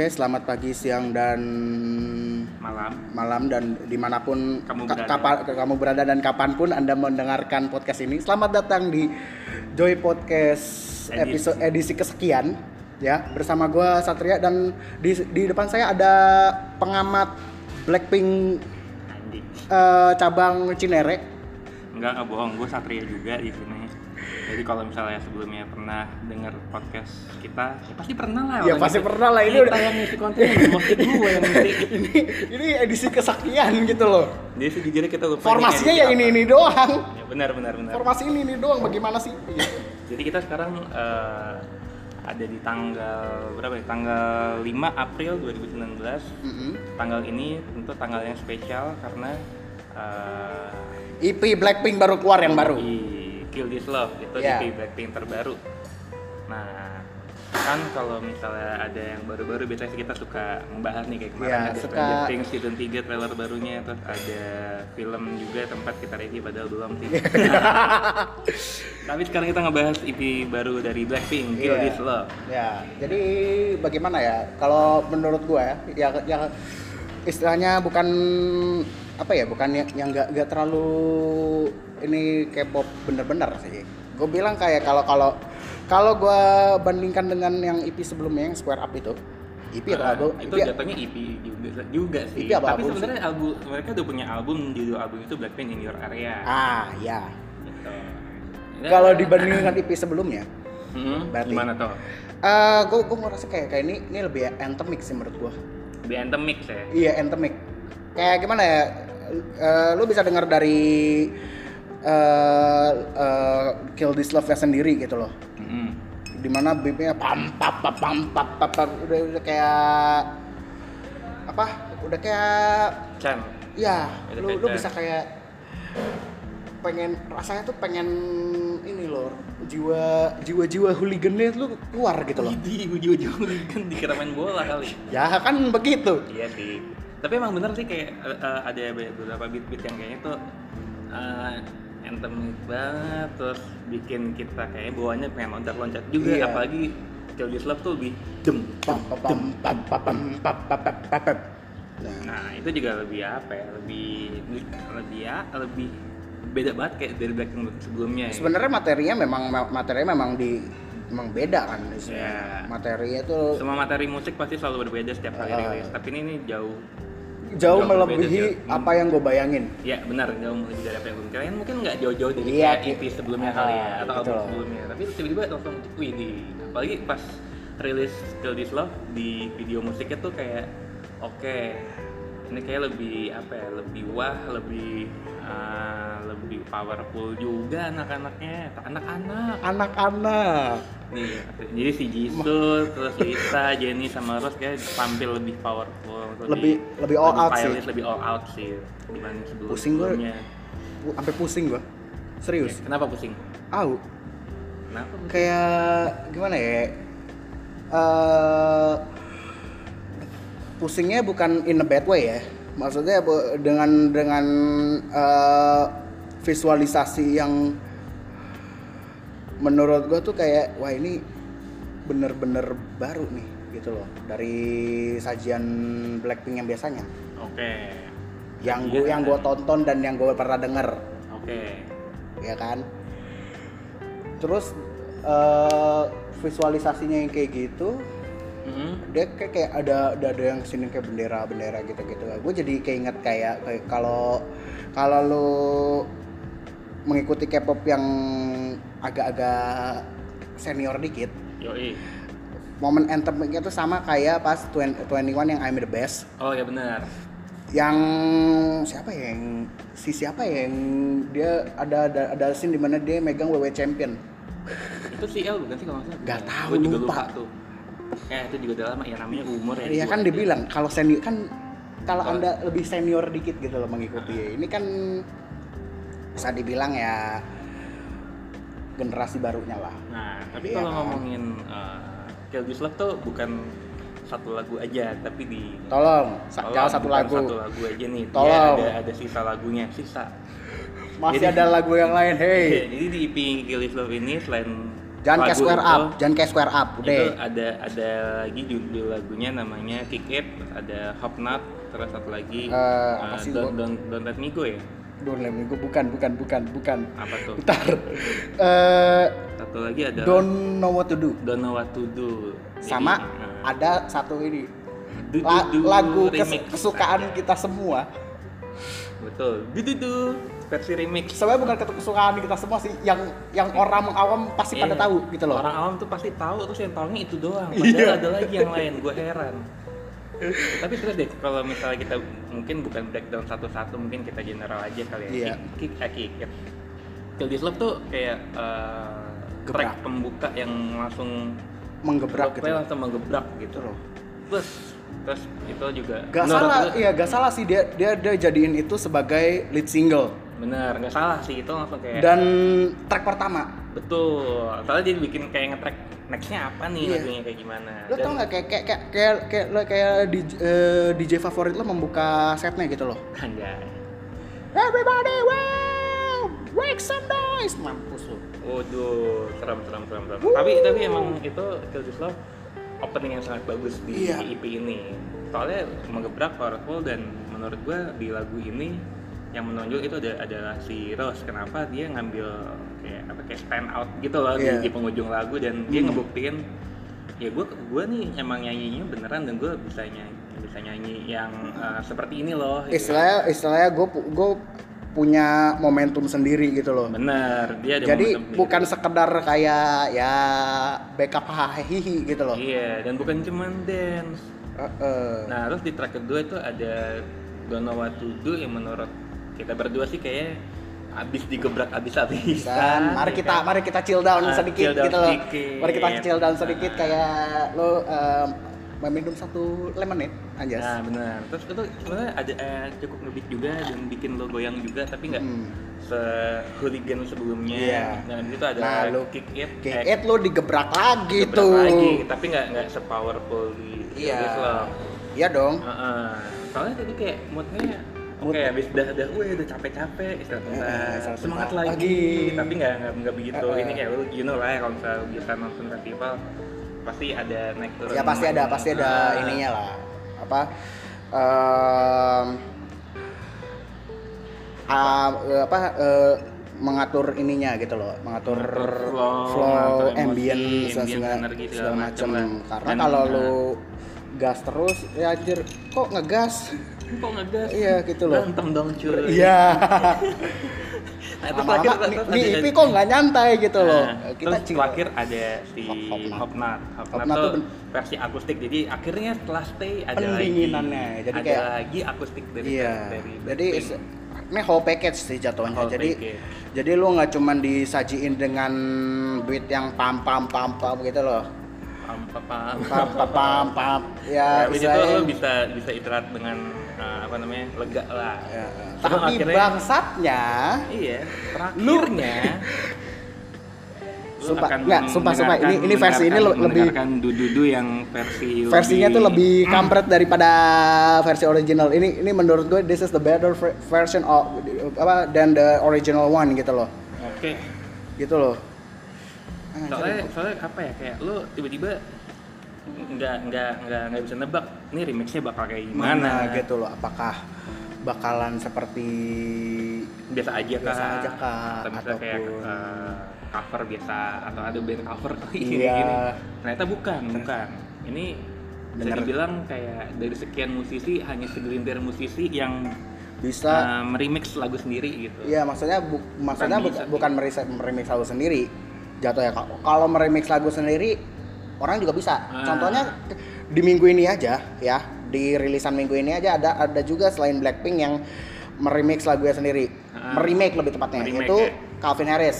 Oke, selamat pagi, siang, dan malam malam dan di mana pun Kamu ka- berada. kapa- kamu berada dan kapan pun anda mendengarkan podcast ini. Selamat datang di Joy Podcast Edisi. episode edisi kesekian ya bersama gua Satria dan di di depan saya ada pengamat Blackpink eh, cabang Cinere. enggak enggak bohong gue satria juga di sini jadi kalau misalnya sebelumnya pernah dengar podcast kita ya pasti pernah lah Ya pasti pernah lah, ini kita udah- yang ngisi konten maksud gue yang ngisi ini ini edisi kesekian gitu loh. jadi sejujurnya kita lupa Formasinya ya ini ini doang. ya benar benar benar Formasi ini ini doang. Bagaimana sih? Jadi kita sekarang eh, ada di tanggal berapa ya tanggal 5 April 2019 Mm-mm. tanggal ini tentu tanggal yang spesial karena eh, EP Blackpink baru keluar yang baru. di Kill This Love itu Iya. EP Blackpink terbaru. Nah, kan kalau misalnya ada yang baru-baru biasanya kita suka membahas nih kayak kemarin Iya, ada suka- Stranger Things season 3 trailer barunya terus ada film juga tempat kita review padahal belum sih. Tapi sekarang kita ngebahas EP baru dari Blackpink Kill Iya. This Love. Ya, jadi bagaimana ya? Kalau menurut gua ya, ya, ya istilahnya bukan apa ya? Bukan yang yang nggak nggak terlalu ini K-pop bener-bener sih. Gue bilang kayak kalau kalau kalau gua bandingkan dengan yang EP sebelumnya yang Square Up itu, EP atau Nah, album? itu EP jatuhnya EP juga, juga sih. EP apa Tapi album sebenarnya album mereka udah punya album judul album itu Blackpink in Your Area. Ah, ya. Gitu. Kalau dibandingkan EP sebelumnya, Hmm, Berarti- gimana tuh? eh gue gue ngerasa kayak kayak ini ini lebih anthemic sih menurut gua. Lebih anthemic ya. Iya, anthemic. Kayak gimana ya? Eh, lu bisa dengar dari eh eh, Kill This Love-nya sendiri gitu loh. Mm-mm. Di mana beatnya pam pam pam pam pam pam, pam. udah udah kayak apa? Udah kayak Chan. ya, Udah lu lu bisa kayak pengen rasanya tuh pengen ini loh jiwa jiwa jiwa hooligannya lu keluar gitu loh Di ujung-ujung kan dikira main bola kali. ya kan begitu Iya sih tapi emang bener sih kayak uh, ada beberapa beat-beat yang kayaknya tuh uh, anthemic banget terus bikin kita kayak bawaannya pengen loncat-loncat juga yeah. apalagi Claudius Love tuh lebih dem pam pam pam pam pam pam pam nah itu juga lebih apa ya lebih lebih ya lebih beda banget kayak dari Black sebelumnya ya. sebenarnya materinya memang materinya memang di memang beda kan yeah. materinya tuh semua materi musik pasti selalu berbeda setiap kali uh, rilis tapi ini, ini jauh jauh melebihi. Hmm. apa yang gue bayangin Ya benar, jauh lebih dari apa yang gue kirain mungkin nggak jauh-jauh dari Iya, kayak EP sebelumnya kali ya atau album loh. sebelumnya. Tapi tiba-tiba langsung wih di apalagi pas rilis Kill This Love di video musiknya tuh kayak oke ini kayak lebih apa ya lebih wah lebih ah, lebih powerful juga anak-anaknya anak-anak anak-anak nih jadi si Jisoo terus Lisa Jennie sama Rose kayak tampil lebih powerful. Lebih- lebih all out sih. lebih all out sih dibanding sebelum Pusing sebelumnya. Pu- sampai pusing gue serius. Kenapa pusing? Au, kenapa pusing? kayak gimana ya? Eh pusingnya bukan in a bad way ya. Maksudnya dengan dengan eh, visualisasi yang menurut gue tuh kayak wah ini bener-bener baru nih gitu loh dari sajian Blackpink yang biasanya. Oke. Yang Iya. gue yang gue tonton dan yang gue pernah denger. Oke. Ya kan? Terus eh, visualisasinya yang kayak gitu Mhm. dia kayak, kayak ada, ada ada yang sini kayak bendera bendera gitu gitu gue jadi keinget kayak kayak kalau kalau lu mengikuti K-pop yang agak-agak senior dikit. Yoi. Momen anthemnya tuh sama kayak pas 20 21 yang I'm the best. Oh ya benar. Yang siapa ya? Yang si siapa ya? Yang dia ada ada ada scene di mana dia megang WWE champion. Itu si L bukan sih kalau nggak salah? Nggak tahu, Gua juga lupa. tuh. Eh itu juga udah lama ya namanya umur ya Iya kan dibilang kalau senior kan kalau Kalau- anda lebih senior dikit gitu loh mengikuti. Ini kan bisa dibilang ya generasi barunya lah nah tapi Iya kalau kan? ngomongin uh, Kill This Love tuh bukan satu lagu aja tapi di tolong Tolong, jangan satu lagu satu lagu aja nih Dia Tolong. ada ada sisa lagunya sisa masih Jadi- ada lagu yang lain Iya, hey jadi di EP Kill This Love ini selain Jangan kayak square itu- up, jangan kayak square up, itu udah. ada ada lagi judul lagunya namanya Kick It, ada Hop Not, terus satu lagi eh, sih, Don't, Don't, Don't Let Me Go ya. Don't let me go. bukan, bukan, bukan, bukan. Apa tuh? Bentar. Eh, Satu lagi ada don't know what to do. Don't Know What to Do. Sama eh, ada satu ini Du- Du- Du lagu kes- kesukaan kita semua. betul. Du Du Du versi remix. Sebenarnya bukan kesukaan kita semua sih, yang yang orang awam pasti pada Iya. tahu gitu loh. Orang awam tuh pasti tahu terus yang tahunya itu doang. Iya. Padahal ada lagi yang lain, gue heran. Tapi terus deh, kalau misalnya kita mungkin bukan breakdown satu-satu, mungkin kita general aja kali ya. Iya. Kick, eh, kick, kick. Kill This Love tuh kayak eh, track pembuka yang langsung Menggebrak gitu. Langsung menggebrak gitu loh. Terus, terus itu juga Gak salah, iya gak salah sih dia dia dia jadiin itu sebagai lead single Bener, nggak salah sih itu langsung kayak dan track pertama. betul. Soalnya dia bikin kayak nge-track nextnya apa nih Iya. lagunya kayak gimana. Lo Dan- tau nggak kayak kayak kayak kayak kayak, lo- kayak DJ, eh, DJ favorit lo membuka setnya gitu loh. Anjay. Everybody wow, make some noise. Mampus lo. Waduh, serem serem serem serem. Tapi tapi emang itu Kill This Love opening yang sangat bagus di Iya. EP ini. Soalnya mengebrak powerful dan menurut gua di lagu ini yang menonjol itu ada adalah si Rose. Kenapa dia ngambil kayak apa kayak stand out gitu loh di- Iya. di, penghujung lagu dan dia Hmm. ngebuktiin ya gua gua nih emang nyanyinya beneran dan gua bisa nyanyi bisa nyanyi yang uh, seperti ini loh. gitu. Istilahnya istilahnya gue gue punya momentum sendiri gitu loh. Bener, dia ada Jadi momentum bukan sendiri. sekedar kayak ya backup hahihi gitu loh. Iya, dan bukan cuman dance. Heeh. Nah, terus di track kedua itu ada Don't Know What To Do yang menurut kita berdua sih kayak abis digebrak abis-abisan. Dan mari ya kita kan? mari kita chill down Ah, sedikit chill down gitu loh. sedikit. Mari kita chill down sedikit Ah. kayak lo em, meminum satu lemonade aja. Nah, benar. Terus itu sebenarnya ada eh, cukup ngebeat juga dan bikin lo goyang juga tapi nggak Hmm. se-hooligan sebelumnya. Iya. Dan itu ada Nah, lo kick it, Kayak eh, it lo digebrak lagi gebrak tuh. lagi, tapi nggak nggak se-powerful di Iya. This Love. Iya dong. Heeh. Soalnya tadi kayak moodnya Oke, Mood- habis udah udah gue udah capek-capek istirahat istirahat semangat lagi. Lagi. Tapi nggak nggak nggak begitu. Eh. Ini kayak lu you know lah ya kalau misalnya bisa nonton festival pasti ada naik turun. Ya pasti ada pasti ada Ah. ininya lah. Apa? ah, eh, apa eh, mengatur ininya gitu loh, mengatur Mengatur flow, flow, mengatur emosi, dan ambience, segala, energi, segala segala macam. Karena kalau nah. lu gas terus, ya anjir, kok ngegas? Kok ngegas? Iya, gitu loh. Berantem dong cuy. Iya. Nah, terakhir- nih ada- IP kok nggak nyantai gitu loh. Nah, Kita terus terakhir ada si. Hopnut Hopnut tuh versi akustik. Jadi akhirnya setelah stay ada lagi Pendinginannya. Jadi ada kayak- lagi akustik dari Iya. dari Jadi ini whole package sih jatuhnya. Whole jadi package. jadi lu nggak cuman disajiin dengan beat yang pam pam pam pam gitu loh. pam pam pam Pam pam pam pam. ya, Ya, itu lo bisa bisa istirahat dengan uh, apa namanya lega lah Ya, Tapi akhirnya- bangsatnya iya terakhirnya lu Sumpah, akan nggak, sumpah, sumpah. Ini- ini versi ini lebih- dududu yang versi versinya tuh lebih kampret daripada versi original. Ini ini menurut gue this is the better ver- version of apa than the original one gitu loh. oke Gitu loh. soalnya soalnya apa ya kayak lu tiba-tiba nggak nggak nggak nggak bisa nebak. Ini remixnya bakal kayak gimana? Mana gitu loh apakah bakalan seperti biasa aja kah? Biasa aja kah? atau misalnya kayak eh, cover biasa atau ada band cover? Ini Iya. gini ternyata bukan bukan. Ini bisa Bener. dibilang kayak dari sekian musisi hanya segelintir musisi yang bisa. eh, meremix lagu sendiri gitu. Iya maksudnya bu- maksudnya bu- bisa. bukan meremix, lagu sendiri. Jatuh ya kalau meremix lagu sendiri orang juga bisa Ah. contohnya di minggu ini aja ya di rilisan minggu ini aja ada ada juga selain Blackpink yang meremix lagunya sendiri Ah. meremake lebih tepatnya Remake, itu ya. Calvin Harris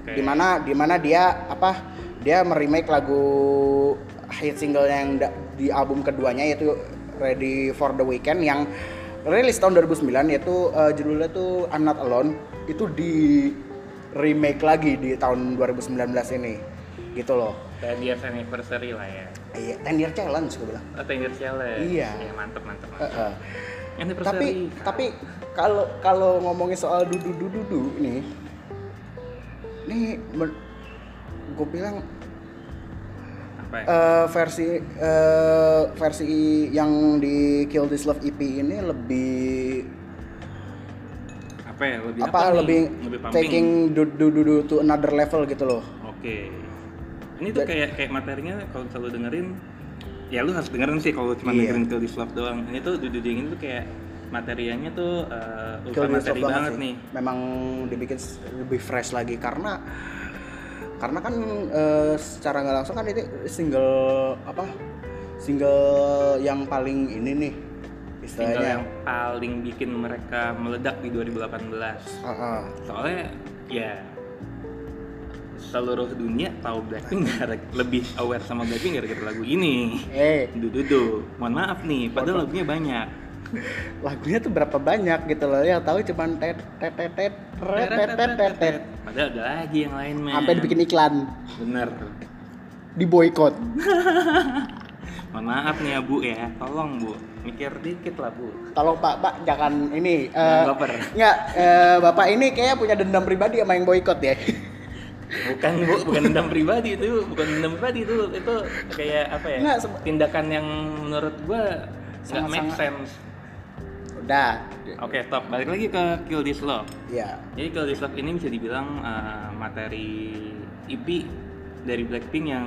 Oke. di mana di mana dia apa dia meremake lagu hit single yang di album keduanya yaitu Ready for the Weekend yang rilis tahun 2009 yaitu eh, judulnya tuh I'm Not Alone itu di remake lagi di tahun 2019 ini gitu loh dan years anniversary lah ya iya 10 year challenge gue bilang atau years challenge Iya. ya, mantep mantep, mantep. eh. Anniversary. tapi tapi kalau kalau ngomongin soal dudu dudu dudu nih nih men- gue bilang apa ya? eh, versi eh, versi yang di Kill This Love EP ini lebih apa ya lebih apa, nih? lebih, pumping. taking do, do to another level gitu loh. Oke. Ini tuh kayak kayak materinya kalau selalu dengerin ya lu harus dengerin sih kalau cuma Iya. dengerin Kill This Love doang. Ini tuh Dudu Ding ini tuh kayak materianya tuh uh, Kill ultra materi banget banget sih. nih. Memang dibikin lebih fresh lagi karena karena kan eh, secara nggak langsung kan itu single apa single yang paling ini nih Single istilahnya. yang paling bikin mereka meledak di 2018. Ah, ah. Soalnya ya seluruh dunia tahu Blackpink gara lebih aware sama Blackpink gara-gara lagu ini. Eh, Dududu, mohon maaf nih, padahal lagunya banyak. lagunya tuh berapa banyak gitu loh yang tahu cuman tet tet tet tet tet tet tet tet, tet. Padahal ada lagi yang lain, men. sampai dibikin iklan Bener. di boykot Mohon maaf nih ya Bu ya, tolong Bu, mikir dikit lah Bu. tolong pak pak jangan ini Jangan eh, baper. nggak eh, bapak ini kayak punya dendam pribadi sama yang boykot ya Bukan Bu, bukan dendam pribadi itu, bukan dendam pribadi itu, itu kayak apa ya? Nggak, tindakan yang menurut gua nggak make sense. udah Oke, top. Balik lagi ke Kill This Love. ya Jadi Kill This Love ini bisa dibilang uh, materi EP dari Blackpink yang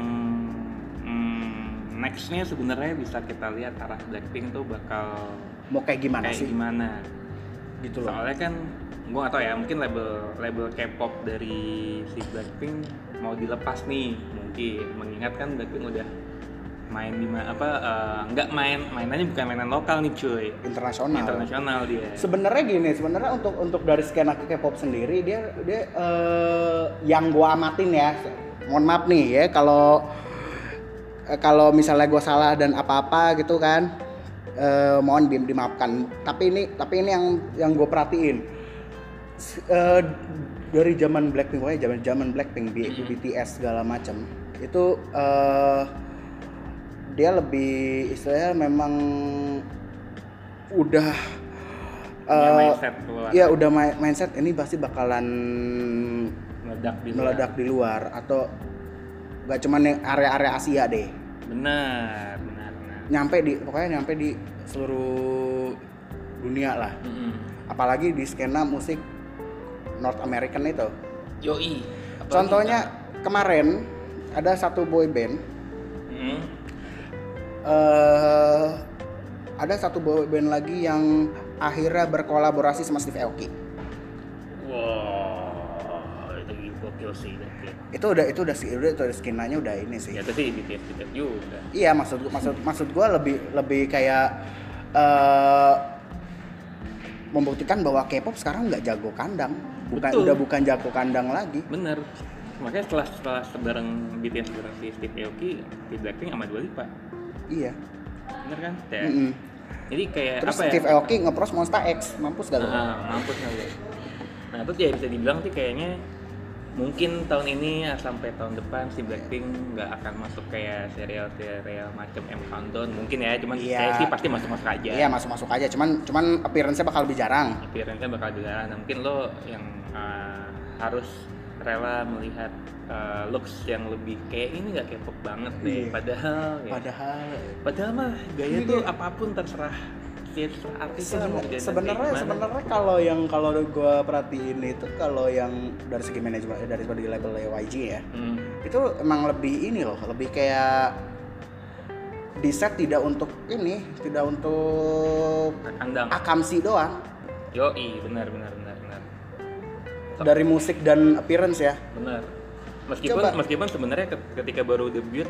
mm, nextnya sebenarnya bisa kita lihat arah Blackpink tuh bakal mau kayak gimana kayak sih gimana. gitu loh Soalnya kan gue gak tau ya, mungkin label label K-pop dari si Blackpink mau dilepas nih mungkin. Mengingat kan Blackpink udah main di ma- apa uh, nggak main mainannya bukan mainan lokal nih cuy. Internasional. Internasional dia. Sebenarnya gini sebenarnya untuk untuk dari skena K-pop sendiri dia dia eh, yang gua amatin ya mohon maaf nih ya kalau eh, kalau misalnya gua salah dan apa-apa gitu kan eh, mohon di- dimaafkan. Tapi ini tapi ini yang yang gue perhatiin Eh, dari zaman Blackpink pokoknya zaman zaman Blackpink B- BTS segala macam itu eh, dia lebih istilahnya memang udah eh, mindset keluar. ya udah mi- mindset ini pasti bakalan meledak di luar. meledak di luar atau gak cuman yang area-area Asia deh. Benar benar benar. Nyampe di pokoknya nyampe di seluruh dunia lah. Mm-mm. apalagi di skena musik North American itu. Yoi contohnya kemarin ada satu boy band. Mm. eh ada satu boy band lagi yang akhirnya berkolaborasi sama Steve Aoki. Wow itu gokil sih itu udah itu udah sih udah itu udah skenanya udah ini sih. Ya tapi BTS juga. Iya maksud gua- maksud maksud gua lebih lebih kayak eh membuktikan bahwa K-pop sekarang nggak jago kandang, bukan Betul. udah bukan jago kandang lagi. bener makanya setelah setelah sebareng BTS bareng si Steve Aoki di Blackpink sama Dua Lipa Iya. bener kan ya. Mm-mm. jadi kayak Terus apa ya Steve Aoki ngepros Monster X, mampus gak lu? Ah, mampus nggak lu? Nah terus ya bisa dibilang sih kayaknya mungkin tahun ini ya, sampai tahun depan si Blackpink nggak akan masuk kayak serial-serial macam M Countdown. Mungkin ya cuman Iya. saya sih pasti masuk-masuk aja. Iya masuk masuk aja, cuman cuman appearance-nya bakal lebih jarang. appearance-nya bakal jalan nah, mungkin lo yang uh, harus rela melihat uh, looks yang lebih kayak ini nggak K-pop banget deh. Iya. padahal ya, Padahal padahal mah gaya tuh dia- apa pun terserah terserah artis sebenarnya sebenarnya kalau yang kalau gua perhatiin itu kalau yang dari segi manajemen dari segi label YG ya, Hmm. itu emang lebih ini loh lebih kayak di set tidak untuk ini tidak untuk kandang akamsi doang Yoi, benar benar benar benar. dari musik dan appearance ya Benar. Meskipun Coba. meskipun sebenarnya ket- ketika baru debut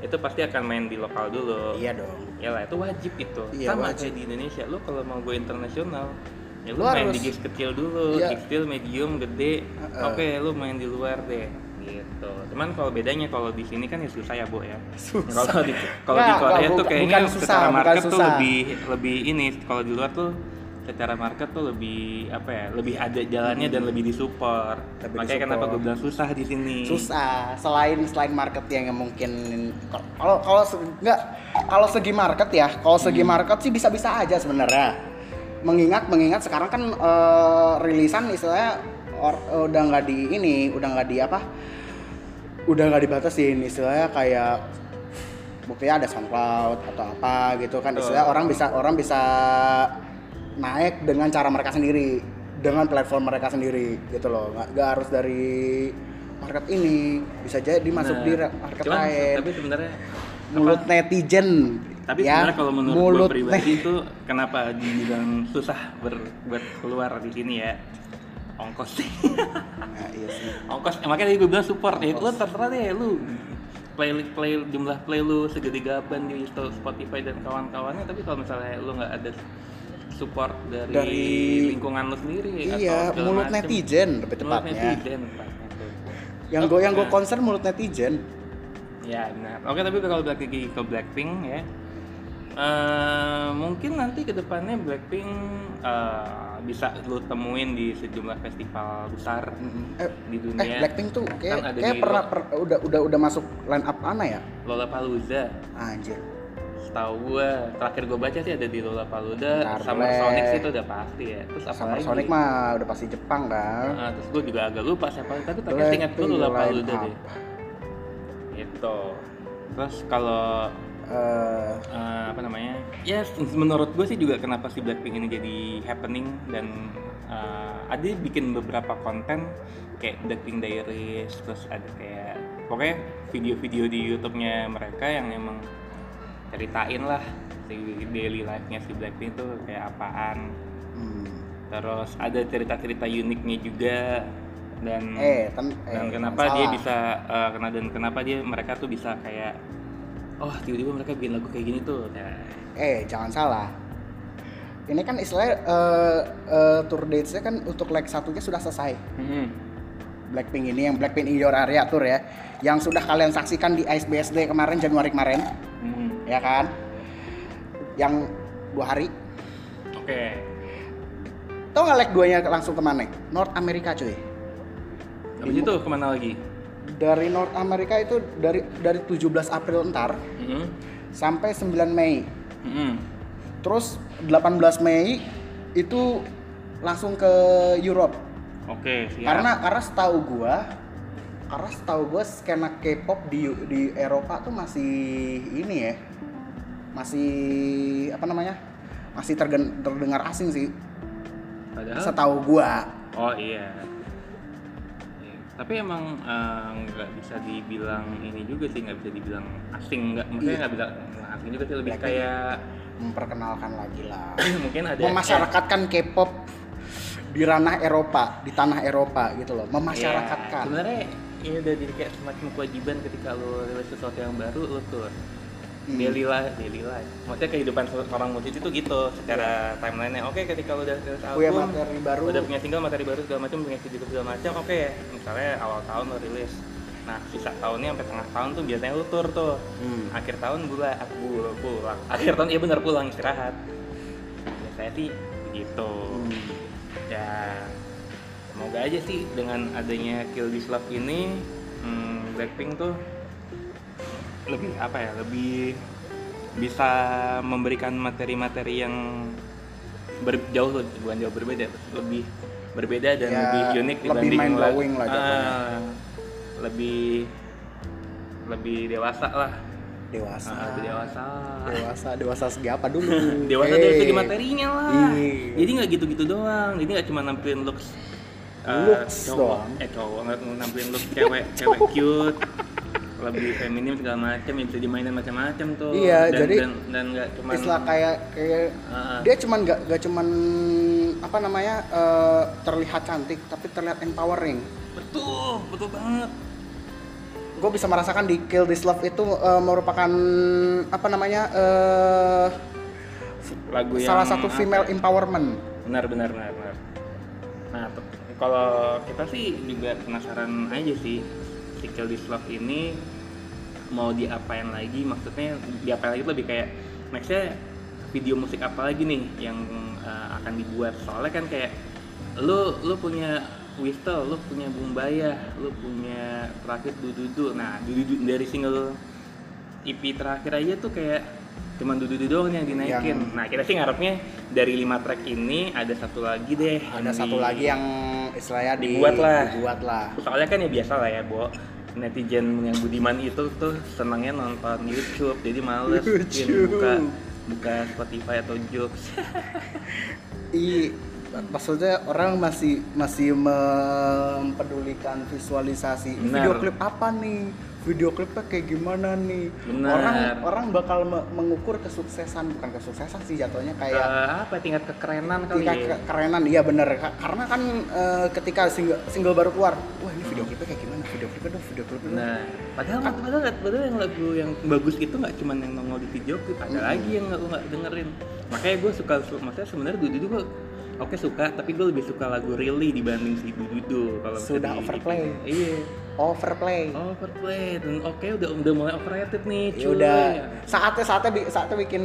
itu pasti akan main di lokal dulu. iya dong Ya lah itu wajib itu. Iya, Sama wajib. kayak di Indonesia. Lu kalau mau gue internasional ya lu, Lu main harus- di gigs kecil dulu, Iya. gigs kecil, medium, gede. Heeh. Oke, lu main di luar deh. Gitu. Cuman kalau bedanya kalau di sini kan ya susah ya, Bu ya. Kalau di kalau di Korea tuh kayaknya susah, secara market tuh lebih lebih ini. Kalau di luar tuh secara market tuh lebih apa ya lebih ada jalannya dan lebih disupport. Lebih makanya kenapa disupport. gue bilang susah di sini? Susah. Selain selain market yang mungkin kalau kalau se- nggak kalau segi market ya kalau segi market sih bisa bisa aja sebenarnya. Mengingat mengingat sekarang kan eh, rilisan istilahnya or- udah nggak di ini udah nggak di apa? Udah nggak dibatasin istilahnya kayak buktinya ada SoundCloud atau apa gitu kan. Istilahnya orang bisa orang bisa naik dengan cara mereka sendiri dengan platform mereka sendiri gitu loh. Nggak nggak harus dari market ini bisa jadi masuk Nah, di market cuman, lain. tapi sebenarnya mulut apa, netizen tapi ya, sebenarnya kalau menurut mulut gue pribadi itu kenapa dibilang susah ber, buat keluar di sini ya? Ongkos. Sih Nah, iya sih. Ongkos eh, makanya gue bilang support ya. Lu terserah deh lu. Play play jumlah play lu segede gaban di Spotify dan kawan-kawannya. Tapi kalau misalnya lu nggak ada support dari, Dari- lingkungan lu sendiri iya atau mulut macem. netizen lebih Mulut tepatnya netizen tepatnya tuh. yang gue yang gue Nah. concern mulut netizen Ya benar. Oke tapi kalau balik lagi ke Blackpink ya, eh, mungkin nanti ke depannya Blackpink eh, bisa lu temuin di sejumlah festival besar eh, di eh dunia. Blackpink tuh kayak Kan kayak pernah per- udah udah udah masuk line up mana ya Lollapalooza. anjir Setahu gua, terakhir gua baca sih ada di Lollapalooza. Bentar, Summer. Sonic sih itu udah pasti ya. Terus apa Summer lagi? Sonic mah udah pasti Jepang kan Ah, terus gua juga agak lupa siapa tapi terakhir ingat Blackpink Lollapalooza line deh. up. Gitu. Terus kalau Eh, eh, apa namanya ya s- menurut gue sih juga kenapa si Blackpink ini jadi happening dan eh, ada bikin beberapa konten kayak Blackpink Diaries terus ada kayak pokoknya video-video di YouTube-nya mereka yang emang ceritain lah si daily life-nya si Blackpink tuh kayak apaan hmm. terus ada cerita-cerita uniknya juga dan eh, ten, eh dan kenapa dia salah. bisa eh, kena dan kenapa dia mereka tuh bisa kayak oh tiba-tiba mereka bikin lagu kayak gini tuh nah, eh jangan salah ini kan istilahnya eh, eh, tour dates-nya kan untuk leg satunya sudah selesai hmm. Blackpink ini yang Blackpink in Your Area Tour ya yang sudah kalian saksikan di Ice BSD kemarin Januari kemarin Hmm. Ya kan? Yang dua hari. Oke. Tau nggak leg duanya langsung ke mana? North America cuy. Habis itu ke mana lagi? Dari North America itu dari dari 17 April ntar hmm. sampai 9 Mei. Hmm. terus 18 Mei itu langsung ke Europe. Oke siap. Karena karena setahu gua karena setahu gua skena K-pop di di Eropa tuh masih ini ya. Masih apa namanya? Masih tergen- terdengar asing sih. Padahal setahu gua. Oh iya. Iya. tapi emang eh, nggak bisa dibilang ini juga sih nggak bisa dibilang asing. Nggak maksudnya Iya. nggak bilang asing juga sih. Lebih kayak memperkenalkan lagi lah. Mungkin ada memasyarakatkan K-pop di ranah Eropa di tanah Eropa gitu loh. Ya, memasyarakatkan. Sebenarnya ini udah jadi kayak semacam kewajiban ketika lo rilis sesuatu yang baru lo tur Hmm. daily life daily life. Maksudnya kehidupan seorang musisi itu gitu secara timeline-nya. Oke ketika lo udah rilis punya album materi baru. udah punya single materi baru segala macam punya video segala macam oke. Misalnya awal tahun lo rilis. Nah sisa tahunnya sampai tengah tahun tuh biasanya lo tur tuh. Hmm. akhir tahun gula aku pulang. Akhir tahun iya bener pulang istirahat. Biasanya sih begitu Hmm. ya semoga aja sih dengan adanya Kill This Love ini hmm, Blackpink tuh lebih apa ya lebih bisa memberikan materi-materi yang ber- jauh bukan jauh berbeda lebih berbeda dan Ya, lebih unik lebih dibanding mind-blowing lah Ah, jatuhnya. lebih lebih dewasa lah. Dewasa. Ah, dewasa. Dewasa dewasa segi apa dulu? Dewasa Hey. dari segi materinya lah. Iya. jadi nggak gitu-gitu doang. Jadi nggak cuma nampilin looks uh, Looks cowok. doang. eh cowok. Nggak nampilin looks cewek cewek cute. Lebih feminim segala macam bisa dimainin macam-macam tuh. Iya, dan, jadi dan, nggak cuma istilah kayak kayak Ah. dia cuman gak, gak cuman apa namanya eh, terlihat cantik tapi terlihat empowering. Betul betul banget. Gue bisa merasakan di Kill This Love itu eh, merupakan apa namanya eh, lagu yang salah satu apa? female ya? empowerment. Benar benar benar benar kalau kita sih juga penasaran aja sih si Kill This Love ini mau diapain lagi maksudnya diapain lagi lebih kayak nextnya video musik apa lagi nih yang uh, akan dibuat soalnya kan kayak lu lu punya Whistle, lu punya Bumbaya, lu punya terakhir Dududu. Nah, Dududu dari single EP terakhir aja tuh kayak cuman Dududu doang yang dinaikin. Yang- Nah, kita sih ngarepnya dari lima track ini ada satu lagi deh. ada satu di- lagi yang istilahnya di- Dibuat lah. dibuat lah Soalnya kan ya biasa lah ya, Bo. netizen yang budiman itu tuh senangnya nonton YouTube jadi males YouTube. buka buka Spotify atau Joox I maksudnya orang masih masih mempedulikan visualisasi Benar. video klip apa nih video klipnya kayak gimana nih Benar. orang orang bakal me- mengukur kesuksesan bukan kesuksesan sih jatuhnya kayak apa tingkat kekerenan kali tingkat ya ke- kerenan iya bener Ka- karena kan eh, ketika single single baru keluar wah ini video klipnya kayak gimana video klipnya dong video klipnya dong Nah, padahal padahal, padahal yang lagu yang bagus itu nggak cuma yang nongol di video klip, ada Mm-mm. lagi yang nggak dengerin. Makanya gue suka, su- maksudnya sebenarnya gue oke suka, tapi gue lebih suka lagu Really dibanding si Dudu kalau Sudah overplay. Iya, overplay overplay dan oke udah udah mulai overrated nih. ya cuy. udah saatnya saatnya bi- saatnya bikin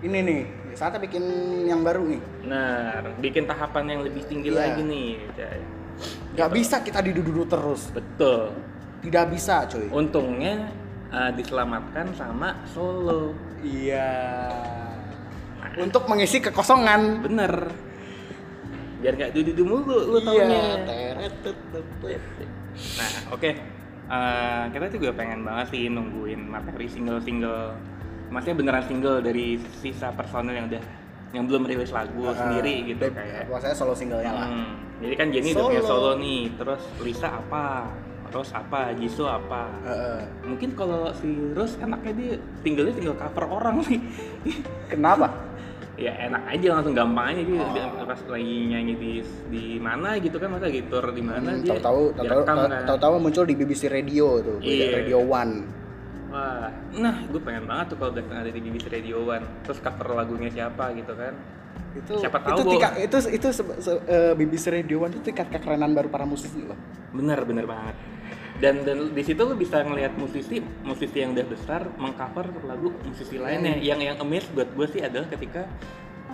ini nih saatnya bikin yang baru nih Nah, bikin tahapan yang lebih tinggi Iya. lagi nih. Cay. nggak bisa kita didudu terus Betul. tidak bisa cuy Untungnya uh, diselamatkan sama Solo. iya untuk mengisi kekosongan Bener. Biar nggak dudu mulu lu iya taunya. tet, tet, tet. Nah, oke. Eh, kita juga pengen banget sih nungguin materi single-single. Maksudnya beneran single dari sisa personel yang udah yang belum rilis lagu Ah, sendiri gitu kayak. maksudnya solo singlenya lah Hmm, jadi kan Jenny udah punya Solo. solo nih, terus Lisa apa? Terus apa? Jisoo apa? Heeh. Mungkin kalau si Rose enaknya dia tinggalnya tinggal cover orang nih. kenapa ya enak aja langsung gampang aja dia, Oh. pas lagi nyanyi di di mana gitu kan masa gitu di mana Hmm, dia tahu-tahu tahu-tahu direkam kan. tahu-tahu muncul di BBC Radio tuh Iya. Radio One Wah, nah gue pengen banget tuh kalau datang ada di BBC Radio One terus cover lagunya siapa gitu kan itu Siapa tahu, itu tingkat itu itu se- se- eh, BBC Radio One itu tingkat kekerenan baru para musisi loh bener bener banget dan dan di situ lu bisa ngelihat musisi musisi yang udah besar mengcover lagu musisi lainnya yang yang amazed buat gue sih adalah ketika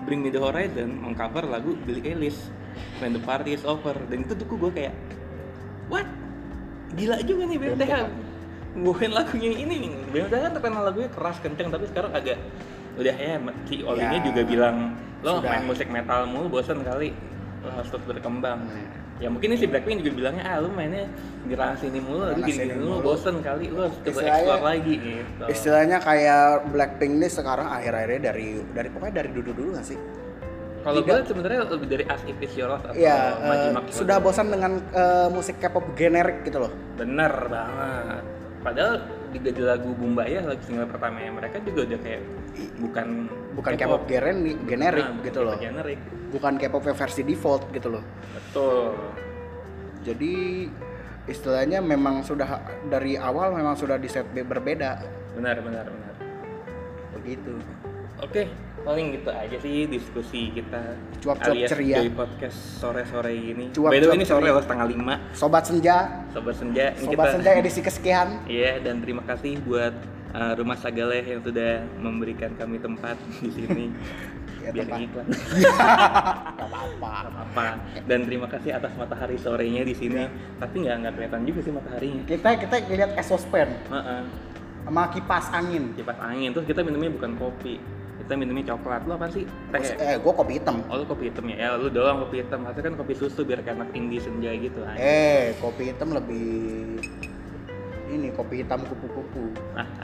Bring Me The Horizon mengcover lagu Billie Eilish When The Party Is Over. Dan itu tuh gue kayak what? Gila juga nih BMTH nguhin lagunya ini. Nih BMTH kan terkenal lagunya keras kenceng tapi sekarang agak udah ya si Olinya Ya, juga bilang lo sudah. main musik metal mulu bosan kali. Lo harus terus berkembang ya mungkin si Blackpink juga bilangnya ah lu mainnya di ranah sini mulu lu Ranah gini gini mulu bosen kali lu harus coba explore lagi gitu. istilahnya kayak Blackpink nih sekarang akhir-akhirnya dari dari pokoknya dari dulu dulu nggak sih? Kalau gue sebenarnya lebih dari As It Is Your Love atau eh, Maki sudah bosan dengan eh, musik K-pop generik gitu loh. bener banget. Padahal juga di lagu Bumbaya lagu single pertamanya mereka juga udah kayak bukan Bukan K-pop generik, generik Nah, gitu loh. generik Bukan K-pop versi default gitu loh. betul Jadi istilahnya memang sudah dari awal memang sudah di set be- berbeda benar benar benar begitu. Oke, paling gitu aja sih diskusi kita Cuap-cuap alias ceria. Joy Podcast sore-sore ini. Cuap-cuap By the way ini sore loh setengah lima, Sobat Senja, sobat senja. Ini Sobat kita- Senja edisi kesekian. Iya, dan terima kasih buat uh, Rumah Sagale yang sudah memberikan kami tempat di sini. Ya, Biar tempat. iklan. Apa-apa. apa dan terima kasih atas matahari sorenya di sini tapi nggak nggak kelihatan juga sih mataharinya Kita kita lihat exospan Heeh. sama kipas angin. kipas angin terus kita minumnya bukan kopi kita minumnya coklat lo apa sih teh ya? Eh, gue kopi hitam. oh lu kopi hitam ya ya lu doang kopi hitam harusnya kan kopi susu biar kayak anak indie senja gitu anjing. Eh, kopi hitam lebih ini kopi hitam kupu-kupu.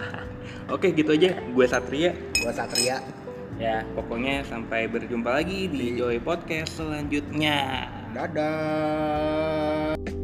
oke gitu aja gue Satria Gua Satria. ya pokoknya sampai berjumpa lagi di Joy Podcast selanjutnya Dadah.